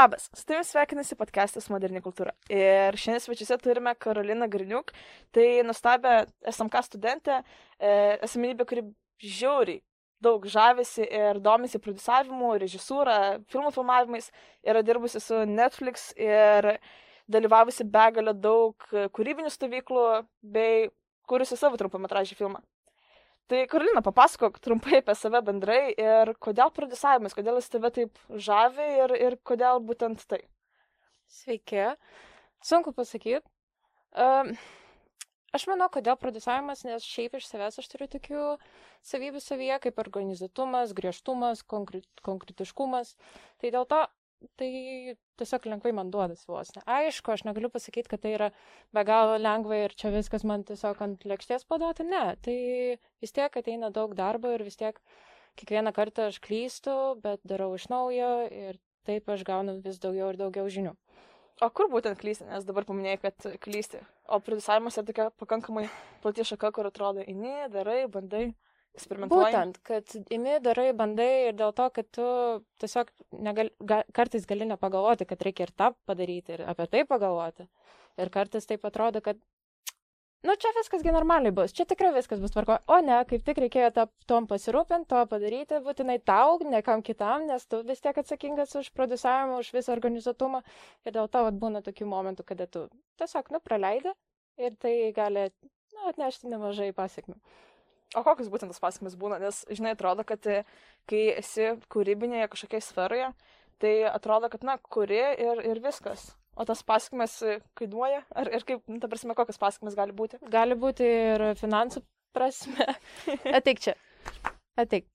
Labas, su tavimi sveikinasi podcastas Moderni kultūra. Ir šiandien svečiuose turime Karoliną Griniuk, tai nustabę SMK studentę, e, asmenybė, kuri žiauriai daug žavisi ir domisi produsavimu, režisūra, filmų filmavimais, yra dirbusi su Netflix ir dalyvavusi begalę daug kūrybinių stovyklų bei kūrusi savo trumpametražį filmą. Tai Karolina, papasakok trumpai apie save bendrai ir kodėl produsavimas, kodėl jis tave taip žavi ir, ir kodėl būtent tai. Sveiki. Sunku pasakyti. Um, aš manau, kodėl produsavimas, nes šiaip iš savęs aš turiu tokių savybių savyje, kaip organizuotumas, griežtumas, konkret, konkretiškumas. Tai dėl to tai tiesiog lengvai man duodas vos. Ne. Aišku, aš negaliu pasakyti, kad tai yra be galo lengva ir čia viskas man tiesiog ant lėkštės padoti. Ne, tai vis tiek ateina daug darbo ir vis tiek kiekvieną kartą aš klystu, bet darau iš naujo ir taip aš gaunu vis daugiau ir daugiau žinių. O kur būtent klysti, nes dabar paminėjai, kad klysti. O produsavimas yra tokia pakankamai plati šaka, kur atrodo, eini, darai, bandai eksperimentuoji. Būtent, kad imi, darai, bandai ir dėl to, kad tu tiesiog negal, ga, kartais gali nepagalvoti, kad reikia ir tą padaryti, ir apie tai pagalvoti. Ir kartais taip atrodo, kad, nu, čia viskas gi normaliai bus, čia tikrai viskas bus tvarko. O ne, kaip tik reikėjo tą, tom pasirūpinti, to padaryti, būtinai tau, ne kam kitam, nes tu vis tiek atsakingas už produsavimą, už visą organizuotumą. Ir dėl to vat, būna tokių momentų, kada tu tiesiog, nu, praleidai ir tai gali nu, atnešti nemažai pasiekmių. O kokius būtent tas pasiekmes būna? Nes, žinai, atrodo, kad e, kai esi kūrybinėje kažkokioje sferoje, tai atrodo, kad, na, kuri ir, ir viskas. O tas pasiekmes e, kainuoja? Ar ir kaip, nu, ta prasme, kokias pasiekmes gali būti? Gali būti ir finansų prasme. Ateik čia. Ateik.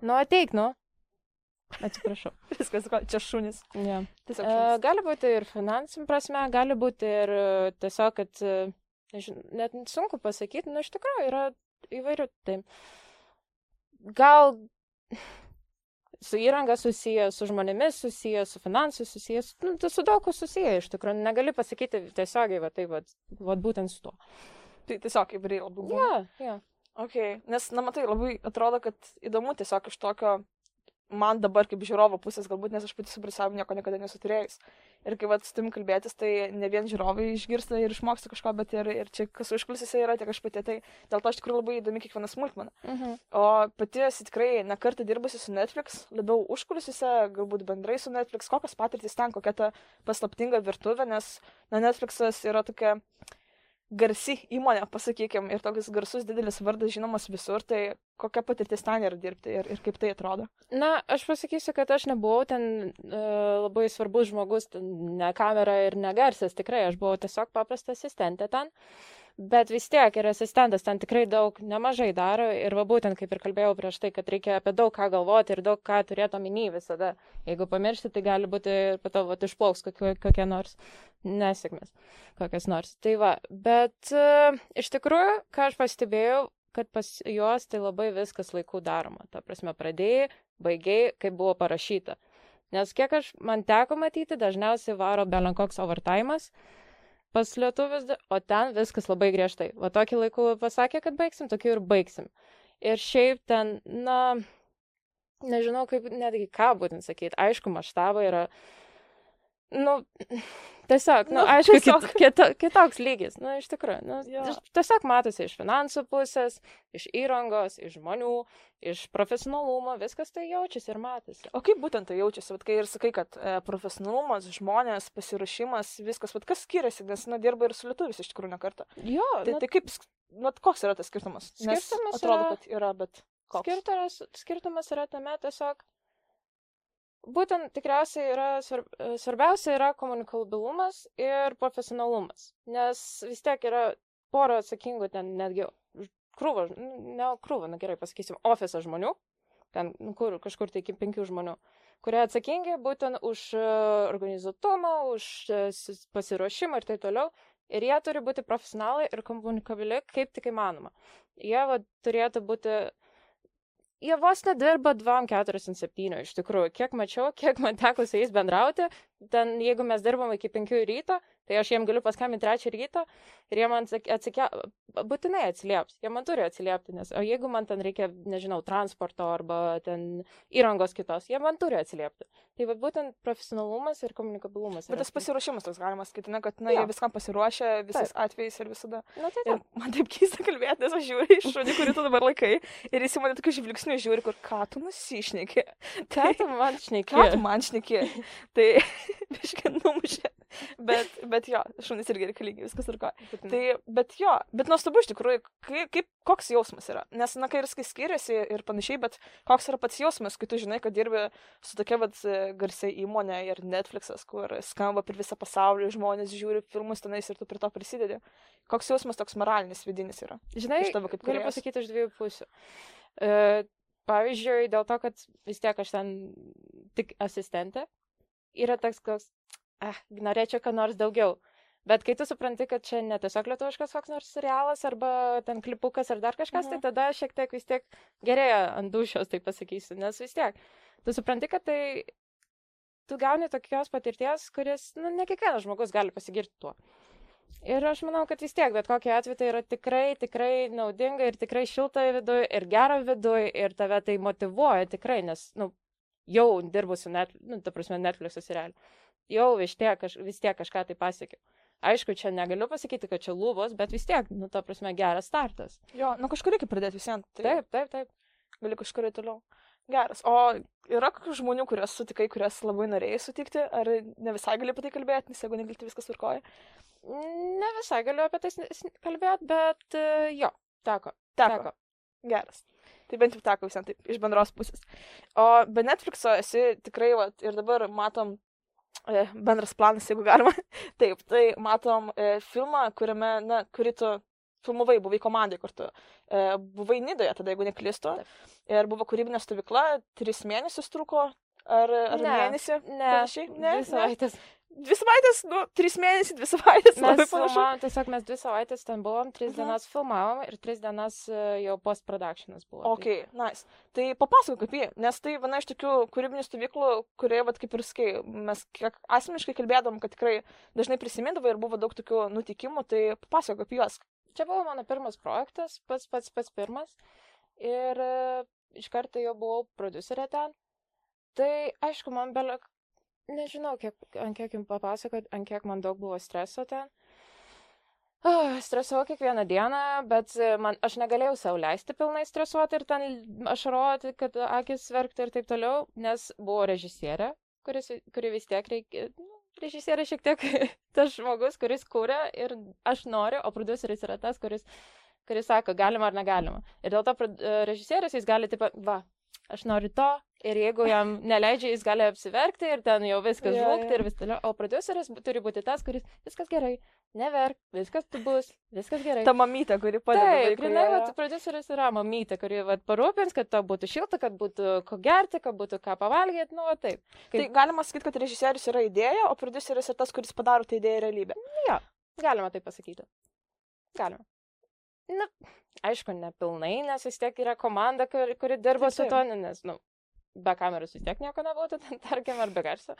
Nu, ateik, nu. Atsiprašau. Viskas, čia šunis. Ja. Tiesiog šunis. Uh, gali būti ir finansų prasme, gali būti ir tiesiog, kad, nežinau, net sunku pasakyti, nu, iš tikrųjų yra įvairių. Tai gal su įranga susijęs, su žmonėmis susijęs, su finansais susijęs, nu, tai su daug kas susijęs iš tikrųjų. Negali pasakyti tiesiogiai, va tai, va, va būtent su tuo. Tai tiesiog įvairiai labai. Ne, yeah. Yeah. Ok, nes, na matai, labai atrodo, kad įdomu tiesiog iš tokio man dabar kaip žiūrovo pusės, galbūt nes aš pati su Brisavimu nieko niekada nesu turėjus. Ir kai vat, su tim kalbėtis, tai ne vien žiūrovai išgirsta ir išmoksta kažko, bet ir, ir čia kas užkulisėse yra, tiek aš pati. Tai dėl to aš tikrai labai įdomi kiekviena smulkmena. Mhm. O pati esi tikrai nekartą dirbusi su Netflix, labiau užkulisėse, galbūt bendrai su Netflix. Kokios patirtys ten, kokia ta paslaptinga virtuvė, nes na, Netflixas yra tokia garsi įmonė, pasakykime, ir toks garsus didelis vardas žinomas visur, tai kokia patirtis ten yra dirbti ir, ir kaip tai atrodo? Na, aš pasakysiu, kad aš nebuvau ten uh, labai svarbus žmogus, ne kamera ir ne garsas, tikrai, aš buvau tiesiog paprasta asistentė ten. Bet vis tiek ir asistentas ten tikrai daug nemažai daro ir va būtent kaip ir kalbėjau prieš tai, kad reikia apie daug ką galvoti ir daug ką turėti omeny visada. Jeigu pamiršti, tai gali būti po to išplauks kokie, kokie nors nesėkmės, kokias nors. Tai va, bet uh, iš tikrųjų, ką aš pastebėjau, kad pas juos tai labai viskas laikų daroma. Ta prasme, pradėjai, baigiai, kaip buvo parašyta. Nes kiek aš man teko matyti, dažniausiai varo belenkoks overtimas pas lietuvius, o ten viskas labai griežtai. Va tokį laikų pasakė, kad baigsim, tokį ir baigsim. Ir šiaip ten, na, nežinau, kaip netgi ką būtent sakyti. Aišku, maštaba yra, nu, tiesiog, nu, Nu, aišku, tiesiog. kit, kito, kitoks lygis. Nu, iš tikrųjų, nu, Jo. tiesiog matosi iš finansų pusės, iš įrangos, iš žmonių, iš profesionalumo, viskas tai jaučiasi ir matosi. O kaip būtent tai jaučiasi, vat, kai ir sakai, kad e, profesionalumas, žmonės, pasiruošimas, viskas, vat, kas skiriasi, nes, na, dirba ir su lietuvis iš tikrųjų nekartą. Jo, Tai, nu, tai kaip, nu, koks yra tas skirtumas? Nes Skirtumas atrodo, yra- kad yra, bet koks? Skirtumas, skirtumas yra tame tiesiog. Būtent tikriausiai yra svarb, svarbiausia yra komunikabilumas ir profesionalumas. Nes vis tiek yra pora atsakingų ten netgi krūva, nu, ne krūva, na gerai pasakysim, ofisą žmonių, ten nu, kur, kažkur tai iki penkių žmonių, kurie atsakingi būtent už e, organizuotumą, už e, pasiruošimą ir taip toliau. Ir jie turi būti profesionalai ir komunikabili kaip tik įmanoma. Jie va, turėtų būti Jie vos nedirba 2-4-7 iš tikrųjų. Kiek mačiau, kiek man teko su jais bendrauti, ten jeigu mes dirbam iki 5 ryto, Tai aš jiem galiu paskambinti trečią ryto ir jie man atsikė, būtinai atsilieps, jie man turi atsiliepti, nes o jeigu man ten reikia, nežinau, transporto arba ten įrangos kitos, jie man turi atsiliepti. Tai va būtent profesionalumas ir komunikabilumas. Bet tas pasiruošimas toks galima sakyti, ne, kad, na, jie viskam pasiruošę visais taip. atvejais ir visada. Na, tai taip. Ir man taip keista kalbėti, nes aš žiūriu iš šunį, kurį tu dabar laikai ir jis į mane tokiu žvilgsniu žiūri, kur ką tu nusišneki. Ką tu man šneki? Ką tu man šneki? tai, biškai, numušė. Bet, bet jo, šunys irgi reikalingi, viskas ir ką. Tai, bet jo, bet nuostabu iš tikrųjų, kaip, kaip, koks jausmas yra. Nes, na, kai viskas skiriasi ir panašiai, bet koks yra pats jausmas, kai tu žinai, kad dirbi su tokia, vad, garsiai įmonė ir Netflixas, kur skamba per visą pasaulį, žmonės žiūri filmus tenais ir tu prie to prisidedi. Koks jausmas toks moralinis, vidinis yra? Žinai, iš tavo kaip galiu pasakyti iš dviejų pusių. Uh, pavyzdžiui, dėl to, kad vis tiek aš ten tik asistentė, yra toks, koks, ah, norėčiau ką nors daugiau. Bet kai tu supranti, kad čia ne tiesiog lietuviškas koks nors serialas arba ten klipukas ar dar kažkas, tai mhm. tai tada šiek tiek vis tiek gerėja ant dušios, tai pasakysiu. Nes vis tiek, tu supranti, kad tai tu gauni tokios patirties, kuris, nu, ne kiekvienas žmogus gali pasigirti tuo. Ir aš manau, kad vis tiek, bet kokia atveju tai yra tikrai, tikrai naudinga ir tikrai šilta viduje ir gera viduje ir tave tai motivuoja tikrai, nes, nu, jau dirbu su net, nu, ta prasme, Netflix'o serialiu jau vis tiek, kaž, vis tiek kažką tai pasiekiau. Aišku, čia negaliu pasakyti, kad čia lūvos, bet vis tiek, nu, ta prasme, geras startas. Jo, nu kažkur reikia pradėti visiems. Tai... Taip, taip, taip. Gali kažkur toliau. Geras. O yra kokių žmonių, kuriuos sutikai, kuriuos labai norėjai sutikti, ar ne visai gali apie tai kalbėti, nes jeigu negali, tai viskas tvarkoja? Ne visai galiu apie tai kalbėti, bet uh, jo, teko. Teko. teko. Geras. Tai bent jau teko visiems taip, iš bendros pusės. O be Netflixo esi tikrai, va, ir dabar matom E, bendras planas, jeigu galima. Taip, tai matom e, filmą, kuriame, na, kurį tu filmavai, buvai komandai kartu. E, buvai Nidoje, tada jeigu neklystu. Taip. Ir buvo kūrybinė stovykla, tris mėnesius truko. Ar, ar ne, mėnesį? Ne, panašiai? ne. Ne? Dvi savaitės, nu, trys mėnesiai, dvi savaitės. Mes filmavom, tiesiog mes dvi savaitės ten buvom, tris mhm. dienas filmavom ir tris dienas e, jau post-productionas buvo. Ok, tai. nice. Tai papasakok apie jį, nes tai viena iš tokių kūrybinių stovyklų, kurie, vat, kaip ir skai, mes kiek asmeniškai kalbėdom, kad tikrai dažnai prisimindavai ir buvo daug tokių nutikimų, tai papasakok apie juos. Čia buvo mano pirmas projektas, pats pats pats pirmas. Ir uh, iš karto jau buvau producerė ten. Tai aišku, man belia nežinau, kiek, ant kiek jums papasakot, ant kiek man daug buvo streso ten. Oh, stresavau kiekvieną dieną, bet man, aš negalėjau savo leisti pilnai stresuoti ir ten ašaroti, kad akis verktų ir taip toliau, nes buvo režisierė, kuris, kuri vis tiek reikia, nu, režisierė šiek tiek tas žmogus, kuris kūrė ir aš noriu, o produceris yra tas, kuris, kuris sako, galima ar negalima. Ir dėl to režisieris jis gali, taip, va, aš noriu to, ir jeigu jam neleidžia, jis gali apsiverkti ir ten jau viskas yeah, žlugti yeah. ir vis toliau. O produceris turi būti tas, kuris viskas gerai, neverk, viskas bus, viskas gerai. Ta mamytė, kuri padeda. Taip, grinai, va, produceris yra mamytė, kuri va, parūpins, kad tau būtų šilta, kad būtų ko gerti, kad būtų ką pavalgyti, nu, taip. Kaip... Tai galima sakyti, kad režisierius yra idėja, o produceris yra tas, kuris padaro tą idėją realybę. Jo, galima tai pasakyti. Galima. Na, aišku, ne pilnai, nes vis tiek yra komanda, kuri, kuri dirba taip, su to, nes, nu, be kameros vis tiek nieko nebūtų, tarkim, ar be garso.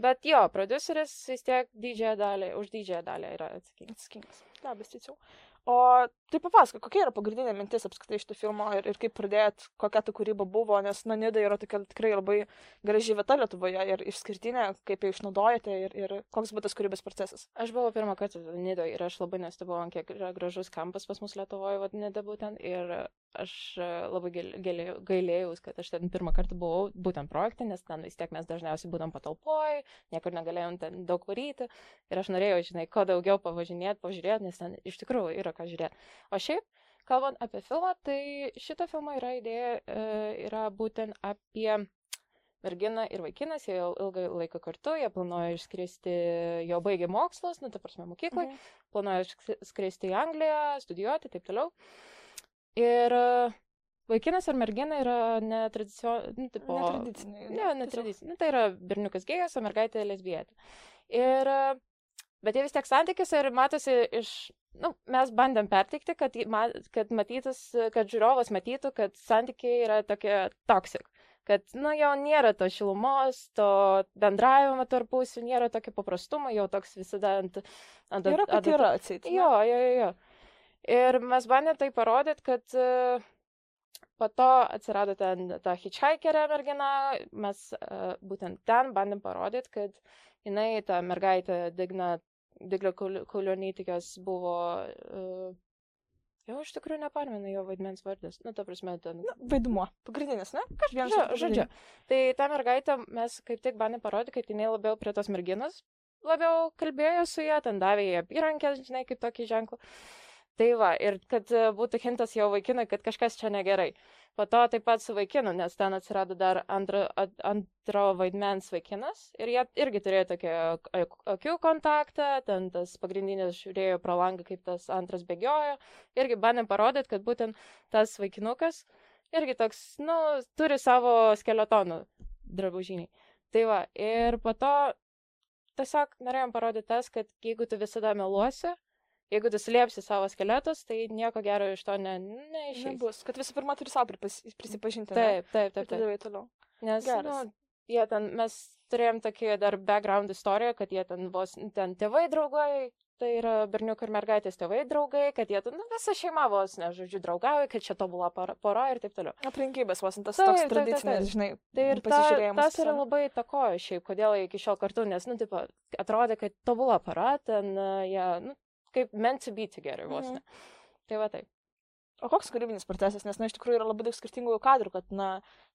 Bet jo, produceris vis tiek didžiąją dalį, už didžiąją dalį yra atsakingas. Labas, tiesiog. O tai papasako, kokia yra pagrindinė mintis apskritai šito filmo ir, ir kaip pradėjot, kokia ta kūryba buvo, nes, na, Nida yra tokia tikrai labai graži vieta Lietuvoje ir išskirtinė, kaip ją išnaudojate ir, ir koks buvo tas kūrybos procesas. Aš buvau pirmą kartą Nidoje ir aš labai nestebėjau, kiek yra gražus kampas pas mus Lietuvoje, vad Nida būtent, ir aš e, labai gailėjau, kad aš ten pirmą kartą buvau būtent projekte, nes ten vis tiek mes dažniausiai būdam patalpoj, niekur negalėjom ten daug varyti ir aš norėjau, žinai, kuo daugiau pavažinėti, pažiūrėti, nes ten iš tikrųjų yra ką žiūrėti. O šiaip, kalbant apie filmą, tai šito filmo yra idėja, e, yra būtent apie merginą ir vaikinas, jie jau ilgą laiką kartu, jie planuoja išskristi, jau baigė mokslus, nu, ta prasme, mokyklai, mhm. planuoja išskristi į Angliją, studijuoti, taip toliau. Ir e, Vaikinas ar mergina yra netradicinė, nu, tipo... Netradicinė. Ne, netradicinė. Nu, tai yra berniukas gėjas, o mergaitė lesbietė. Ir e, Bet jie vis tiek santykiuose ir matosi iš, nu, mes bandėm perteikti, kad, kad matytus, kad žiūrovas matytų, kad santykiai yra tokie toksik, kad, nu, jau nėra to šilumos, to bendravimo tarpusų, nėra tokio paprastumo, jau toks visada ant... ant Yra, kad yra atsit. Jo, jo, jo, jo. Ir mes bandėme tai parodyti, kad uh, po to atsirado ten ta hitchhikerė mergina, mes uh, būtent ten bandėm parodyti, kad jinai, ta mergaitė Digna, Diglio Kulionytikės buvo uh, Jau iš tikrųjų nepamenu jo vaidmens vardas. Nu, ta prasme, ten. Na, vaidmuo. Pagrindinis, ne? Kažkas žodžiu. žodžiu. Tai tą mergaitę mes kaip tik bandėme parodyti, kad jinai labiau prie tos merginos labiau kalbėjo su ją, ten davė jai apyrankės, žinai, kaip tokį ženklą. Tai va, ir kad e, būtų hintas jo vaikinui, kad kažkas čia negerai. Po to taip pat su vaikinu, nes ten atsirado dar antro, antro vaidmens vaikinas ir jie irgi turėjo tokį akių kontaktą, ten tas pagrindinis žiūrėjo pro langą, kaip tas antras bėgiojo. Irgi bandėm parodyti, kad būtent tas vaikinukas irgi toks, nu, turi savo skeletonų drabužinį. Tai va, ir po to tiesiog norėjom parodyti tas, kad jeigu tu visada meluosi, Jeigu tu slėpsi savo skeletus, tai nieko gero iš to ne, neišeis. Nebus, kad visų pirma turi savo prisipažinti. Taip, taip, taip. taip. taip. toliau. Nes, Geras. nu, jie ten, mes turėjom tokį dar background istoriją, kad jie ten vos, ten tėvai draugai, tai yra berniukai ir mergaitės tėvai draugai, kad jie, nu, visa šeima vos, ne, žodžiu, draugauja, kad čia tobula pora ir taip toliau. Aplinkybės vos, tas taip, toks tradicinis, žinai, tai ir ta, tas yra labai takojo šiaip, kodėl iki šiol kartu, nes, nu, tipo, atrodė, kad tobula para, ten, jie, nu, kaip meant to be together vos ne. Mhm. Tai va taip. O koks kūrybinis procesas, nes, na, iš tikrųjų yra labai daug skirtingų kadrų, kad, na,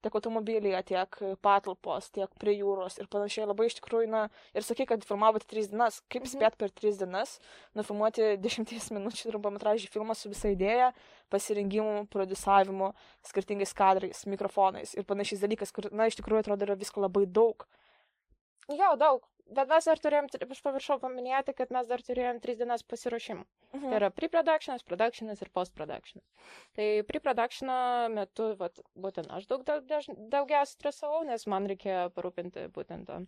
tiek automobilyje, tiek patalpos, tiek prie jūros ir panašiai labai iš tikrųjų, na, ir sakai, kad filmavote tris dienas, kaip mhm. spėt per tris dienas, nufilmuoti dešimties minučių trumpametražį filmą su visa idėja, pasirengimu, produsavimu, skirtingais kadrais, mikrofonais ir panašiais dalykais, kur, na, iš tikrųjų atrodo yra visko labai daug. Jo, daug. Bet mes dar turėjom, aš paviršau paminėti, kad mes dar turėjom tris dienas pasiruošimų. Mhm. Tai yra pre-productionas, productionas ir post-productionas. Tai pre-productiono metu, vat, būtent aš daug, daug, daug daugiausiai stresavau, nes man reikėjo parūpinti būtent tam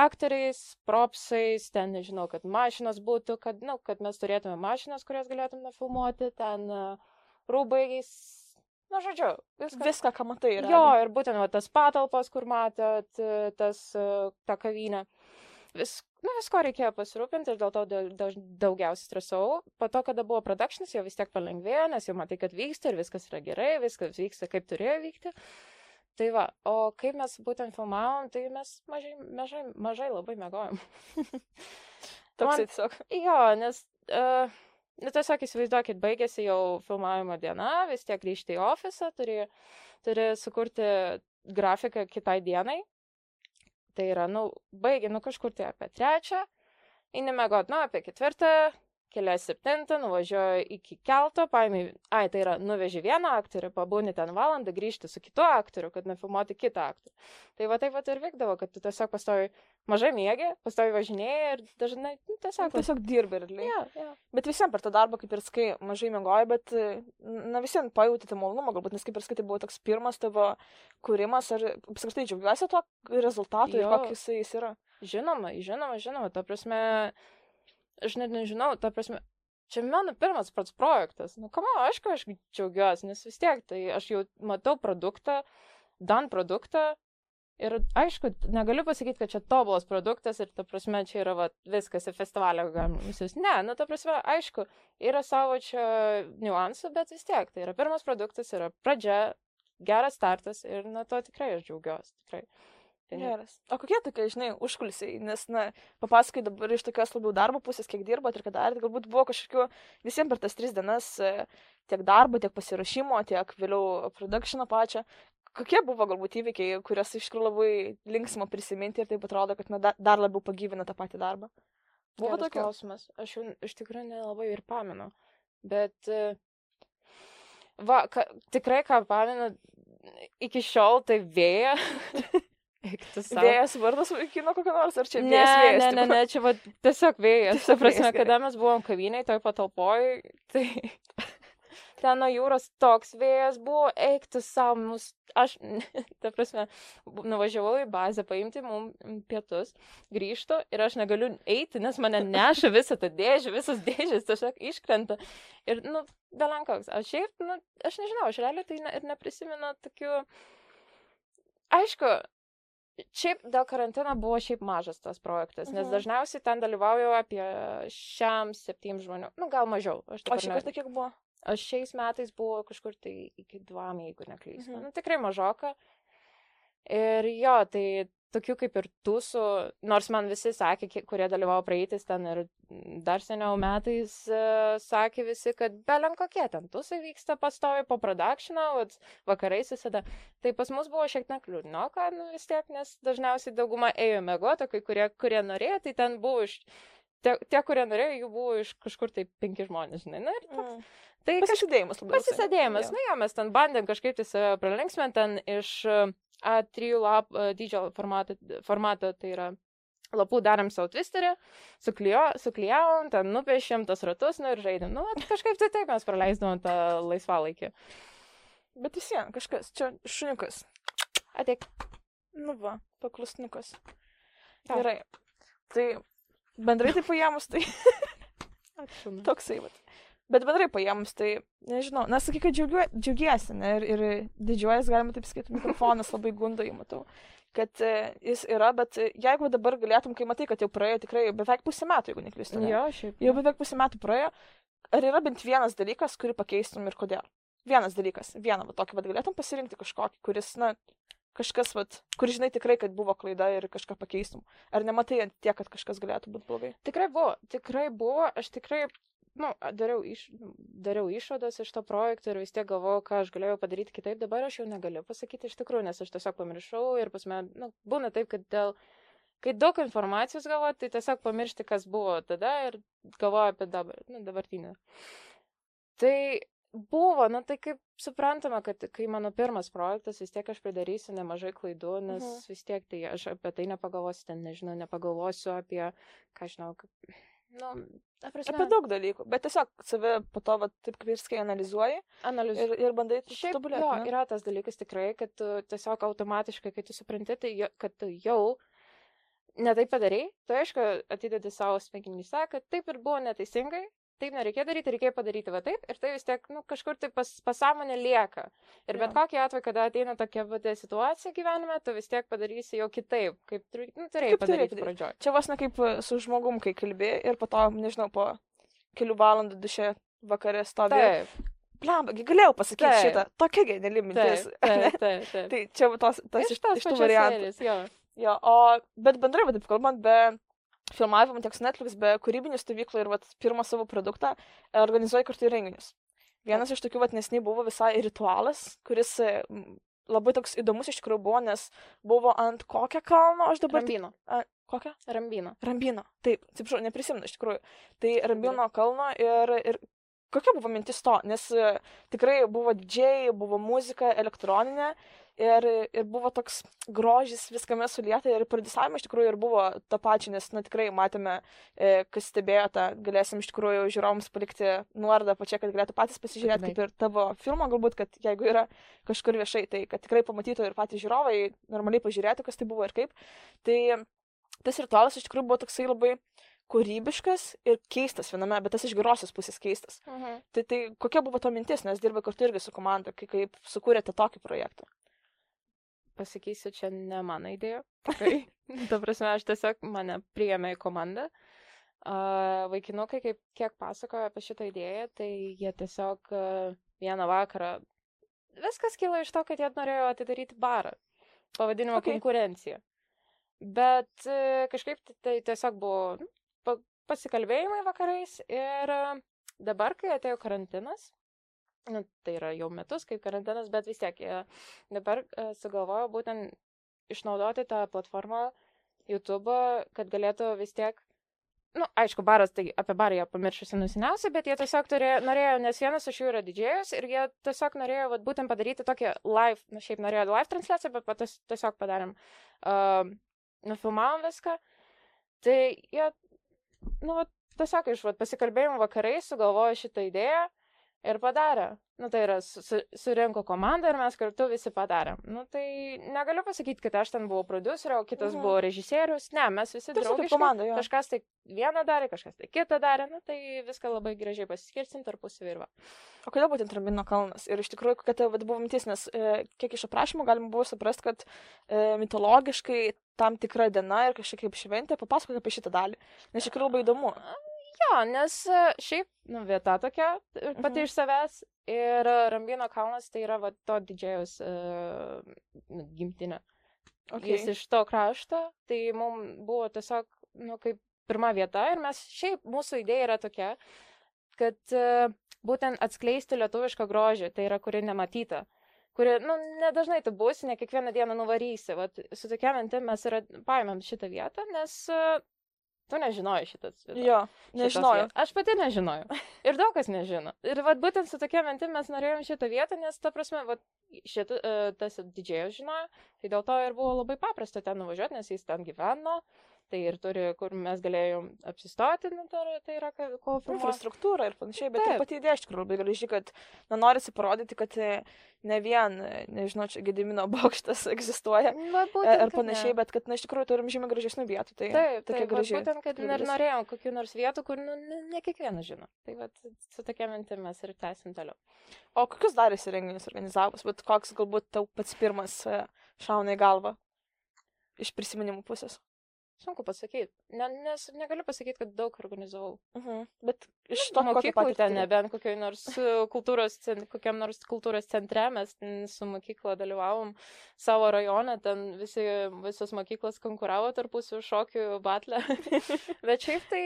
aktoriais, propsais, ten nežinau, kad mašinas būtų, kad, nu, kad mes turėtume mašinas, kurias galėtume filmuoti, ten uh, rūbais, Na, nu, žodžiu, viską. Viską, ką matai. Yra. Jo, ir būtent va, tas patalpas, kur matėt, tas, ta kavinė. Vis, nu, visko reikėjo pasirūpinti ir dėl to daugiausiai stresau. Po to, kada buvo productionas, jau vis tiek palengvėjo, nes jau matai, kad vyksta ir viskas yra gerai, viskas vyksta kaip turėjo vykti. Tai va, o kaip mes būtent filmavom, tai mes mažai, mažai, mažai labai mėgojom. Toks tiesiog. Jo, nes... Uh, Nu, tiesiog įsivaizduokit, baigėsi jau filmavimo diena, vis tiek grįžti į ofisą, turi, turi sukurti grafiką kitai dienai. Tai yra, nu, baigi, nu, kažkur tai apie trečią, eini mėgot, nu, apie ketvirtą, kelias septintą, nuvažiuoju iki kelto, paėmė, ai, tai yra, nuveži vieną aktorių, pabūni ten valandą, grįžti su kitu aktoriu, kad nufilmuoti kitą aktorių. Tai va taip pat ir vykdavo, kad tu tiesiog pastovi mažai mėgi, pastovi važinėjai ir dažnai nu, tiesiog... Tiesiog dirbi ir lygiai. Yeah, yeah. Bet visiems per tą darbą, kaip ir skai, mažai mėgoji, bet, na, visiems pajutėte malonumą, galbūt, nes kaip ir skai, tai buvo toks pirmas tavo kūrimas, ar apskritai džiaugiuosi tuo rezultatu ir koks jis yra. Žinoma, žinoma, žinoma, ta prasme, aš net nežinau, ta prasme, čia mano pirmas pats projektas. Nu, kam, aišku, aš džiaugiuosi, nes vis tiek, tai aš jau matau produktą, dan produktą. Ir aišku, negaliu pasakyti, kad čia tobulas produktas ir, ta prasme, čia yra va, viskas į festivalio galima visus. Ne, nu, ta prasme, aišku, yra savo čia niuansų, bet vis tiek, tai yra pirmas produktas, yra pradžia, geras startas ir nuo to tikrai aš džiaugiuosi, tikrai. Geras. O kokie tokie, žinai, užkulisiai, nes, na, papasakai dabar iš tokios labiau darbo pusės, kiek dirbat ir ką darėt, galbūt buvo kažkokiu visiems per tas tris dienas e, tiek darbo, tiek pasirašymo, tiek vėliau produkšino pačią. Kokie buvo galbūt įvykiai, kuriuos iš tikrųjų labai linksma prisiminti ir taip atrodo, kad na, dar labiau pagyvina tą patį darbą? Buvo toks klausimas. Aš jau iš tikrųjų nelabai ir pamenu. Bet, e, va, ka, tikrai ką pamenu, iki šiol tai vėja. Vėjas vardas kino kokio nors, ar čia ne, vėjas? Ne, ne, ne, čia va, tiesiog vėjas. Ta prasme, kada mes buvom kaviniai, toj patalpoj, tai ten nuo jūros toks vėjas buvo, eiktų savo, mus, aš, ta prasme, nuvažiavau į bazę paimti mums pietus, grįžtu ir aš negaliu eiti, nes mane neša visą tą dėžę, visas dėžės tiesiog iškrenta. Ir, nu, belankoks, aš šiaip, nu, aš nežinau, aš realiai tai ne, ir neprisimenu tokių aišku, šiaip dėl karantino buvo šiaip mažas tas projektas, nes Mhm. dažniausiai ten dalyvauju apie šiam septym žmonių, nu gal mažiau. Aš O šį kartą kiek buvo? Aš šiais metais buvo kažkur tai iki dvam, jeigu neklystu. Mhm. Nu, tikrai mažoka. Ir jo, tai tokių kaip ir tūsų, nors man visi sakė, kurie dalyvavo praeitis ten ir dar seniau metais, uh, sakė visi, kad belen kokie ten tūsai vyksta pastovi po produkšino, vakarais visada. Tai pas mus buvo šiek tiek liūdnoka, nu vis tiek, nes dažniausiai dauguma ėjo mėgoti, kai kurie, kurie norėjo, tai ten buvo iš... Tie, tie, kurie norėjo, jų buvo iš kažkur tai penki žmonės, žinai. Na ir toks. Mm. Tai Pasisėdėjimas labai. Pasisėdėjimas, nu jo, mes ten bandėm kažkaip tai save pralinksminti, ten iš e, A3 lap, e, dydžio formato, formato, tai yra lapų darėm savo twisterį, suklijavom, ten nupiešėm tas ratus, nu ir žaidėm. Nu, kažkaip tai taip mes praleisdavom tą laisvalaikį. Bet vis vien, kažkas, čia šuniukas. Ateik. Nu va, paklusnukas. Ta. Gerai. Tai bendrai tai paėmus, tai Ačiū. toksai, vat. Bet bendrai paėmus, tai nežinau, nes sakai, kad džiaugiu, džiaugiesi, ne, ir, ir didžiuojas, galima taip sakyti, mikrofonas labai gundo įmatau, kad e, jis yra, bet jeigu dabar galėtum, kai matai, kad jau praėjo tikrai beveik pusę metų, jeigu neklystu. ne? Jo, šiaip. Jau beveik pusę metų praėjo, ar yra bent vienas dalykas, kurį pakeistum ir kodėl? Vienas dalykas, vieną, va tokį, bet galėtum pasirinkti kažkokį, kuris, na, kažkas, va, kur žinai tikrai, kad buvo klaida ir kažką pakeistum. Ar nematai tiek, kad kažkas galėtų būti blogai? Tikrai buvo, tikrai buvo, aš tikrai, nu, dariau, iš, dariau išvadas iš to projekto ir vis tiek galvojau, ką aš galėjau padaryti kitaip, dabar aš jau negaliu pasakyti iš tikrųjų, nes aš tiesiog pamiršau ir pas mane, nu, būna taip, kad dėl, kai daug informacijos galvoju, tai tiesiog pamiršti, kas buvo tada ir galvoju apie dabar, nu, dabartinę. Tai buvo, na tai kaip suprantama, kad kai mano pirmas projektas, vis tiek aš pridarysiu nemažai klaidų, nes Mhm. vis tiek tai aš apie tai nepagalvosiu, ten nežinau, nepagalvosiu apie, ką žinau, kaip, nu, prasme, Apie daug dalykų, bet tiesiog save po to, va, taip kaip ir skai analizuoji analizuoti. ir, ir bandai Šiaip, tobulėti. jo, yra tas dalykas tikrai, kad tu tiesiog automatiškai, kai tu supranti, tai jo, kad tu jau netai padarai, tu aišku atidedi savo smegenyse, kad taip ir buvo neteisingai, taip nereikėjo daryti, reikėjo padaryti va taip, ir tai vis tiek, nu, kažkur tai pas, pasąmonė lieka. Ir bet Jo. kokį atveju, kada ateina tokia va situacija gyvenime, tu vis tiek padarysi jau kitaip, kaip nu, turėjai padaryti padaryt. pradžioj. Čia vos ne kaip e, su žmogum, kai kalbė ir po to, nežinau, po kelių valandų duše vakarė Blemba, gi galėjau pasakyti Taip. šitą. Tokia geniali mintis. taip, taip, taip. taip. tai čia tos, tas iš, iš tų variantų. serijos, jo. Jo, o, bet bendrai, va, taip kalbant, be filmavimo tiek su Netflix, be kūrybinių stovyklų ir va, pirmą savo produktą e, organizuoji kartu renginius. Vienas iš tokių, va, nesiniai buvo visai ritualas, kuris e, labai toks įdomus iš tikrųjų buvo, nes buvo ant kokio kalno, aš dabar... Rambino. A, kokio? Rambino. Rambino. Taip, atsiprašau, neprisimenu iš tikrųjų. Tai Rambino kalno ir, ir kokia buvo mintis to, nes e, tikrai buvo didžiai, buvo muzika elektroninė ir, ir buvo toks grožis viskame sulieta ir prodiusavimai iš tikrųjų ir buvo tą pačią, nes, na, tikrai matėme, e, kas stebėjo tą, galėsim iš tikrųjų žiūrovams palikti nuorodą pačią, kad galėtų patys pasižiūrėti, Taip. kaip ir tavo filmą, galbūt, kad jeigu yra kažkur viešai, tai kad tikrai pamatytų ir patys žiūrovai, normaliai pažiūrėtų, kas tai buvo ir kaip. Tai tas ritualas iš tikrųjų buvo toksai labai kūrybiškas ir keistas viename, bet tas iš gerosios pusės keistas. Mhm. Tai, tai kokia buvo to mintis, nes dirbai kartu irgi su komanda, kai kaip sukūrėte tokį projektą. Pasakysiu, čia ne mano idėja. Tikrai. Ta prasme, aš tiesiog mane priėmė į komandą. Uh, vaikinukai, kaip kiek pasakojo apie šitą idėją, tai jie tiesiog uh, vieną vakarą. Viskas kilo iš to, kad jie norėjo atidaryti barą. Pavadinimo Okay. konkurencija. Bet uh, kažkaip tai- tiesiog buvo nu, pa, pasikalbėjimai vakarais ir dabar, kai atėjo karantinas, nu, tai yra jau metus kaip karantinas, bet vis tiek jie dabar uh, sugalvojo būtent išnaudoti tą platformą YouTube, kad galėtų vis tiek, na, nu, aišku, baras, tai apie barą jie pamiršusi nusiniausiai, bet jie tiesiog turėjo, norėjo, nes vienas iš jų yra didžėjus ir jie tiesiog norėjo vat, būtent padaryti tokį live, na, šiaip norėjo live transliaciją, bet pat ties- tiesiog padarėm, uh, nufilmavom viską. Tai jie, nu, tiesiog iš vat, pasikalbėjimų vakarai sugalvojo šitą idėją. Ir padarė. Nu, tai yra, su, su, surinko komandą ir mes kartu visi padarėm. Nu, tai negaliu pasakyti, kad aš ten buvau producerio, o kitas Mhm. buvo režisierius. Ne, mes visi draugiškai. komanda, jo. Kažkas tai vieną darė, kažkas tai kitą darė. Nu, tai viską labai gražiai pasiskirsim tarpusavį ir va. O kodėl būtent Rambino kalnas? Ir iš tikrųjų, kokia ta vat, buvo mintis, nes e, kiek iš aprašymų galima buvo suprasti, kad e, mitologiškai tam tikra diena ir kažkokia kaip šventė, papasakok apie šitą dalį. Nes iš tikrųjų labai įdomu. Jo, nes e, šiaip, nu, vieta tokia, e, pati Mhm. iš savęs. Ir e, Rambino kalnas tai yra va, to didžėjus uh, gimtinė. Okay. Jis iš to krašto, tai mums buvo tiesiog, nu, kaip pirma vieta. Ir mes šiaip, mūsų idėja yra tokia, kad uh, būtent atskleisti lietuvišką grožį, tai yra kuri nematyta. Kuri, nu, nedažnai tu būsi, ne kiekvieną dieną nuvarysi. Vat, su tokia mintim mes ir paėmėm šitą vietą, nes uh, tu nežinojai šitas. vietas. Jo, nežinojau. vietos. Aš pati nežinojau. Ir daug kas nežino. Ir vat, būtent su tokia mintim mes norėjom šitą vietą, nes, ta prasme, vat, šitą, uh, tas didžėjus žinojo, tai dėl to ir buvo labai paprasta ten nuvažiuoti, nes jis ten gyveno. Tai ir turi, kur mes galėjom apsistoti, nu, tai yra- tai ko infrastruktūra ir panašiai, bet ir Taip. pati idėja iš tikrųjų labai graži, kad na, norisi parodyti, kad e, ne vien, e, nežinau, čia Gedimino bokštas egzistuoja Va, e, būtent, kad panašiai, bet kad na, iš tikrųjų turim žymiai gražesnių vietų. Tai Taip, tokia taip, graži. Būtent, kad ir norėjom kokių nors vietų, kur nu, ne, ne kiekvienas žino. Tai vat, su tokia mintim mes ir tęsim toliau. O kokius dar esi renginius organizavus, bet koks galbūt tau pats pirmas šauna į galvą iš prisiminimų pusės? Sunku pasakyti, ne, nes negaliu pasakyti, kad daug organizavau. Mhm. Bet iš to, mokyklų ten, nebent kokioj nors e, kultūros, kokiam nors kultūros centre mes su mokykla dalyvavom savo rajone, ten visi, visos mokyklos konkuravo tarpusio šokių batle. Bet šiaip tai,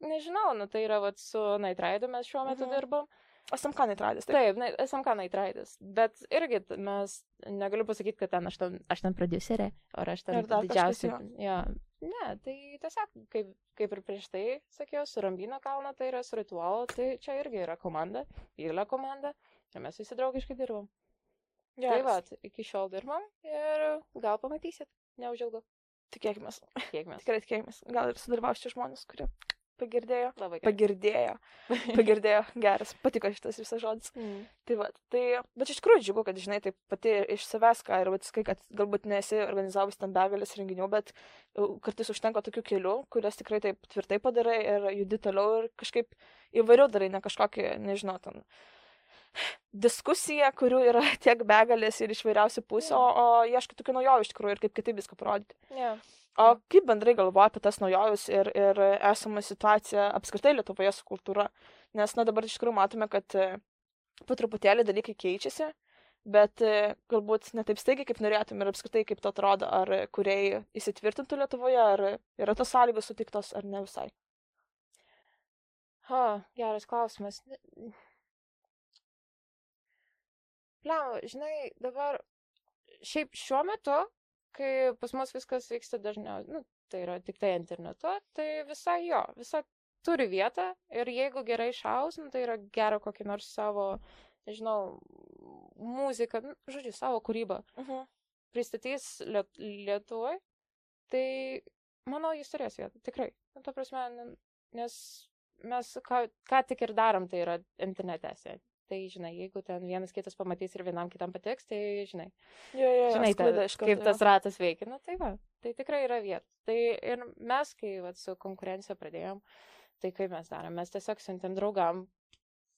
nežinau, nu tai yra vat, su Naitraidu mes šiuo metu Mhm. mhm. dirbam. SMK netradęs. Taip. Taip, SMK Naitraidas. Bet irgi mes, negaliu pasakyti, kad ten aš ten, aš ten producerė, ar aš ten didžiausia. Ja. Ne, tai tiesiog, kaip, kaip ir prieš tai sakiau, su Rambino kalno tai yra su ritualu, tai čia irgi yra komanda, didelė komanda. Ir mes visi draugiškai dirbam. Tai Geras. va, iki šiol dirbam ir gal pamatysit, neužilgo, Tikėkime. mes. Tikrai tikėkime. Gal ir sudalyvaus čia žmonės, kurie pagirdėjo. Labai gerai. Pagirdėjo. Pagirdėjo. Geras. Patiko šitas visas žodis. Mm. Tai va. Tai, bet iš tikrųjų džiugu, kad, žinai, taip pati iš savęs, ką ir vat, sakai, kad galbūt nesi organizavus ten begalės renginių, bet e, kartais užtenka tokių kelių, kurias tikrai taip tvirtai padarai ir judi toliau ir kažkaip įvairių darai, ne kažkokį, nežinau, ten diskusija, kurių yra tiek begalės ir iš vairiausių pusių, o, o ieškai tokių naujovių iš tikrųjų ir kaip kitaip viską parodyti. Yeah. O kaip bendrai galvoja apie tas naujoves ir, ir esamą situaciją apskritai Lietuvoje su kultūra? Nes, na, dabar iš tikrųjų matome, kad e, po truputėlį dalykai keičiasi, bet e, galbūt ne taip staigiai, kaip norėtum ir apskritai kaip to atrodo, ar kuriai įsitvirtintų Lietuvoje, ar yra tos sąlygos sutiktos, ar ne visai. Ha, geras klausimas. Pliam, žinai, dabar šiaip šiuo metu, kai pas mus viskas vyksta dažniau, nu, tai yra tik tai internetu, tai visai jo, visai turi vietą ir jeigu gerai šaus, nu, tai yra gera kokį nors savo, nežinau, muziką, nu, žodžiu, savo kūrybą Mhm. pristatys Liet Lietuvai, tai manau, jis turės vietą, tikrai. Nu, ta prasme, nes mes ką, ką tik ir darom, tai yra internete. sėdi. Tai, žinai, jeigu ten vienas kitas pamatys ir vienam kitam patiks, tai, žinai, Jo, jo, žinai ta, sklaida iš karto, kaip jo. tas ratas veikia. Na, tai va, tai tikrai yra vieta. Tai ir mes, kai va, su konkurencija pradėjom, tai kaip mes darom, mes tiesiog siuntėm draugam.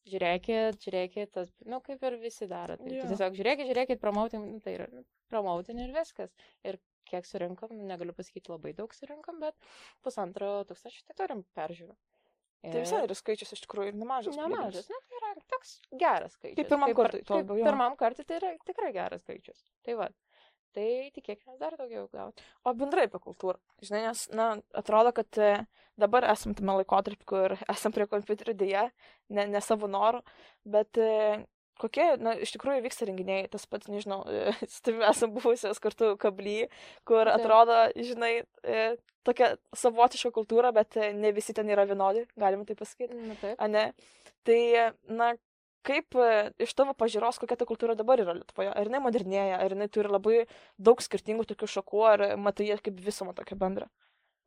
Žiūrėkit, žiūrėkit, tas, nu, kaip ir visi daro. Tai Jo. tiesiog žiūrėkit, žiūrėkit, promautim, nu, tai yra nu, promautin ir viskas. Ir kiek surinkom, nu, negaliu pasakyti labai daug surinkom, bet pusantro tūkstančio tai turim peržiūrų. Tai visai yra skaičius iš tikrųjų ir nemažas. Nemažas, na, tai yra toks geras skaičius. Kaip pirmam kartui, jo. Pirmam kartui tai yra tikrai geras skaičius. Tai va. Tai tikėkime dar daugiau gauti. O bendrai apie kultūrą. Žinai, nes, na, atrodo, kad e, dabar esam tame laikotarpį, kur esam prie kompiuterių dėje, ne, ne savo norų, bet e, kokie, na, iš tikrųjų vyksta renginiai, tas pats, nežinau, su tavimi esam buvusios kartu kably, kur atrodo, žinai, e, tokia savotiška kultūra, bet e, ne visi ten yra vienodi, galima tai pasakyti. Na taip. Ane? Tai, na, kaip e, iš tavo pažiūros, kokia ta kultūra dabar yra Lietuvoje? Ar jinai modernėja, ar jinai turi labai daug skirtingų tokių šakų, ar matai ją kaip visumą tokią bendrą?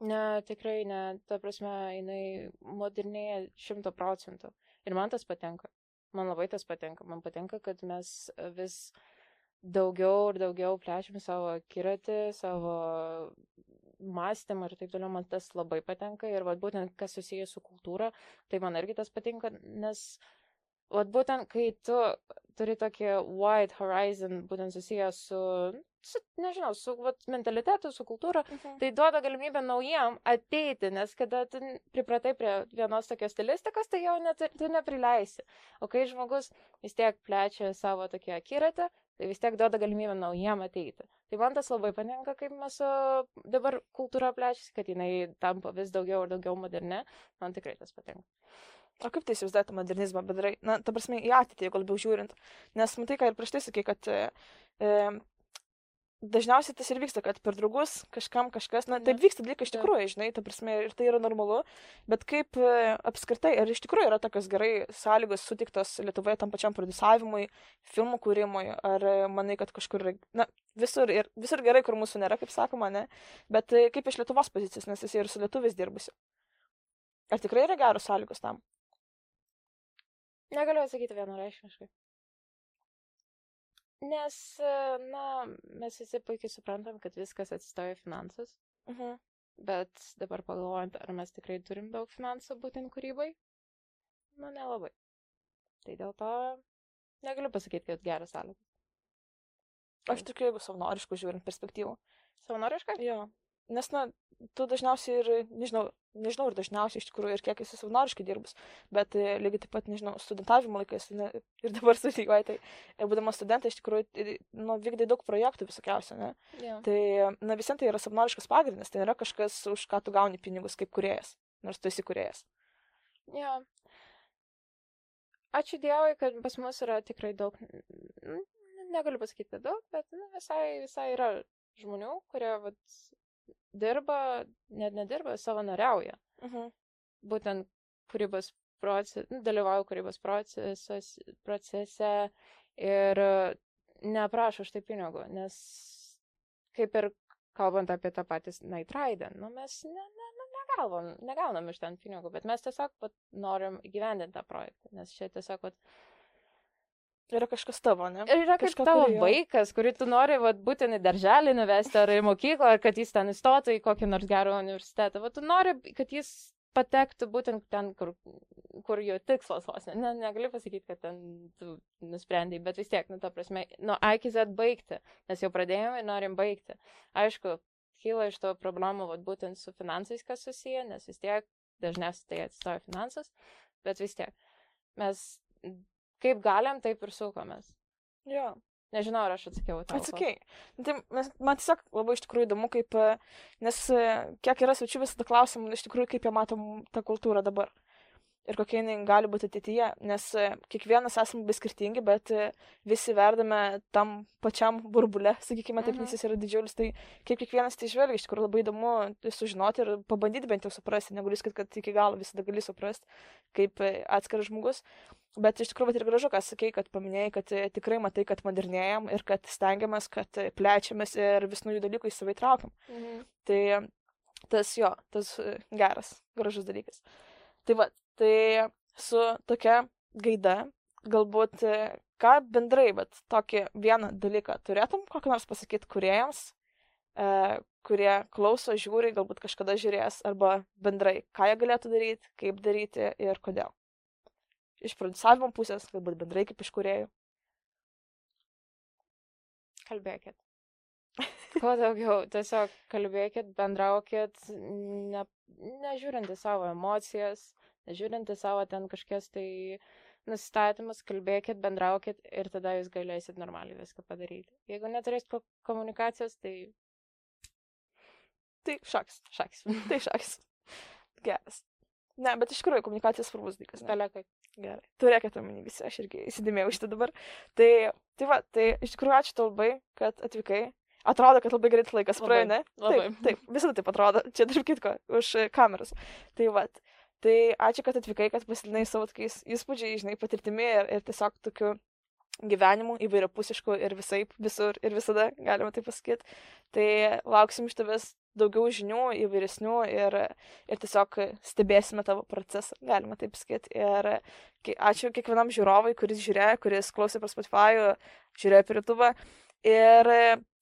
Ne, tikrai ne. Ta prasme, jinai modernėja šimto procentų. Ir man tas patinka. Man labai tas patinka. Man patinka, kad mes vis daugiau ir daugiau plečiam savo akiratį, savo mąstymą ir taip toliau, man tas labai patinka ir vat, būtent kas susijęs su kultūra, tai man irgi tas patinka, nes vat, būtent kai tu turi tokį wide horizon, būtent susijęs su su, nežinau, su vat, mentalitetu, su kultūra, mhm. tai duoda galimybę naujam ateiti, nes kada tu pripratai prie vienos tokios stilistikos, tai jau net, tu neprileisi. O kai žmogus vis tiek plečia savo tokį akiratę, tai vis tiek duoda galimybę naujam ateiti. Tai man tas labai patinka, kaip mes dabar kultūra plečiasi, kad jinai tampa vis daugiau ir daugiau moderne, man tikrai tas patinka. O kaip tai įsivaizduojate modernizmą bendrai? Na, ta prasme, į ateitį, jeigu labiau žiūrint. Nes matai, ką ir prieš tai sakai, kad e, dažniausiai tas ir vyksta, kad per draugus kažkam kažkas, na, taip vyksta dalykai iš tikrųjų, žinai, ta prasme, ir tai yra normalu, bet kaip e, apskritai, ar iš tikrųjų yra tokios gerai sąlygos sutiktos Lietuvoje tam pačiam producavimui, filmų kūrimui, ar e, manai, kad kažkur, na, visur, ir, visur gerai, kur mūsų nėra, kaip sakoma, ne, bet e, kaip iš Lietuvos pozicijos, nes esi ir su lietuvis dirbusi. Ar tikrai yra geros sąlygos tam? Negaliu atsakyti vienareiškiškai. Nes, e, na, mes visi puikiai suprantam, kad viskas atsistoja finansus. Uh mhm. -huh. Bet dabar pagalvojant, ar mes tikrai turim daug finansų būtent kūrybai, nu, nelabai. Tai dėl to negaliu pasakyti, kad geras sąlygas. Aš tikiu, jeigu savanoriškų žiūrint perspektyvų. Savanorišką? Jo. Nes, na, tu dažniausiai ir, nežinau, nežinau ir dažniausiai iš tikrųjų ir kiek esi savanoriškai dirbus, bet e, lygiai taip pat, nežinau, studentavimo laikais ne, ir dabar studijuoji, tai e, būdama studentai iš tikrųjų, nu, vykdai daug projektų visokiausių, ne? Yeah. Tai, na, visiems tai yra savanoriškas pagrindas, tai nėra kažkas, už ką tu gauni pinigus kaip kuriejas, nors tu esi kuriejas. Yeah. Ačiū Dievui, kad pas mus yra tikrai daug, negaliu pasakyti daug, bet nu, visai, visai yra žmonių, kurie vat, dirba, net nedirba, savanoriauja. Mhm. Būtent kūrybos procese, nu, dalyvauju kūrybos procesos, procese ir neprašo už tai pinigų, nes kaip ir kalbant apie tą patį Night Rider, nu, mes ne, ne, ne, negaunam, negaunam iš ten pinigų, bet mes tiesiog pat, norim gyvendinti tą projektą, nes čia tiesiog pat, Yra kažkas tavo, ne? Ir yra kaip tavo kurį, vaikas, kurį tu nori vat, būtent į darželį nuvesti ar į mokyklą, ar kad jis ten įstotų į kokį nors gerą universitetą. Vat, tu nori, kad jis patektų būtent ten, kur, kur jo tikslas vos. Ne, negali pasakyti, kad ten tu nusprendai, bet vis tiek, nu, ta prasme, nuo A iki Z baigti, nes jau pradėjome ir norim baigti. Aišku, kyla iš to problemų, vat, būtent su finansais, kas susiję, nes vis tiek dažniausiai tai atsistoja finansas, bet vis tiek mes kaip galim, taip ir sukomės. Jo. Nežinau, ar aš atsakiau tau. Atsakai. Nu, tai mes, man tiesiog labai iš tikrųjų įdomu, kaip, nes kiek yra svečių visada klausimų, iš tikrųjų, kaip jie matom tą kultūrą dabar ir kokia jinai gali būti ateityje, nes e, kiekvienas esame vis skirtingi, bet e, visi verdame tam pačiam burbulė, sakykime, taip, mhm. nes jis yra didžiulis, tai kaip kiekvienas tai žvelgia, iš tikrųjų labai įdomu sužinoti ir pabandyti bent jau suprasti, negaliu sakyti, kad iki galo visada gali suprasti, kaip e, atskiras žmogus, bet iš tikrųjų, bet ir gražu, ką sakei, kad paminėjai, kad tikrai matai, kad modernėjam ir kad stengiamės, kad plečiamės ir vis naujų dalykų į save įtraukiam. Mhm. Tai tas jo, tas geras, gražus dalykas. Tai va, Tai su tokia gaida, galbūt e, ką bendrai, bet tokį vieną dalyką turėtum kokį nors pasakyti kuriejams, e, kurie klauso, žiūri, galbūt kažkada žiūrės, arba bendrai, ką jie galėtų daryti, kaip daryti ir kodėl. Iš producavimo pusės, galbūt bendrai kaip iš kuriejų. Kalbėkit. Kuo daugiau, tiesiog kalbėkit, bendraukit, ne, nežiūrint į savo emocijas, žiūrint į savo ten kažkokias tai nusistatymus, kalbėkit, bendraukit ir tada jūs galėsit normaliai viską padaryti. Jeigu neturėsit komunikacijos, tai... Tai šaks. Šaks. tai šaks. Geras. Ne, bet iš tikrųjų komunikacijos svarbus dalykas. Telekai. Gerai. Turėkite omeny visi, aš irgi įsidėmėjau šitą dabar. Tai, tai va, tai iš tikrųjų ačiū tau labai, kad atvykai. Atrodo, kad labai greitai laikas praėjo, ne? Labai. Taip, taip, visada taip atrodo. Čia tarp kitko, už kameros. Tai va. Tai ačiū, kad atvykai, kad pasidalinai savo tokiais įspūdžiais, žinai, patirtimi ir, ir tiesiog tokiu gyvenimu įvairiapusišku ir visai, visur ir visada, galima tai pasakyti. Tai lauksim iš tavęs daugiau žinių, įvairesnių ir, ir tiesiog stebėsime tavo procesą, galima taip sakyti. Ir ačiū kiekvienam žiūrovui, kuris žiūrėjo, kuris klausė per Spotify, žiūrėjo per YouTube. Ir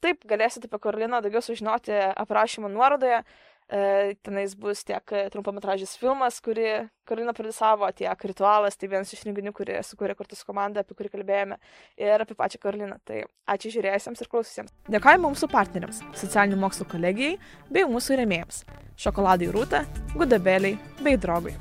taip galėsite apie Karoliną daugiau sužinoti aprašymo nuorodoje. E, tenais bus tiek trumpametražis filmas, kurį Karolina produsavo, tiek ritualas, tai vienas iš renginių, kurį sukūrė kartu su komanda, apie kurį kalbėjome, ir apie pačią Karoliną. Tai ačiū žiūrėjusiems ir klaususiems. Dėkojame mūsų partneriams, socialinių mokslų kolegijai bei mūsų remėjams - šokoladai Rūta, Gudabeliai bei Drogui.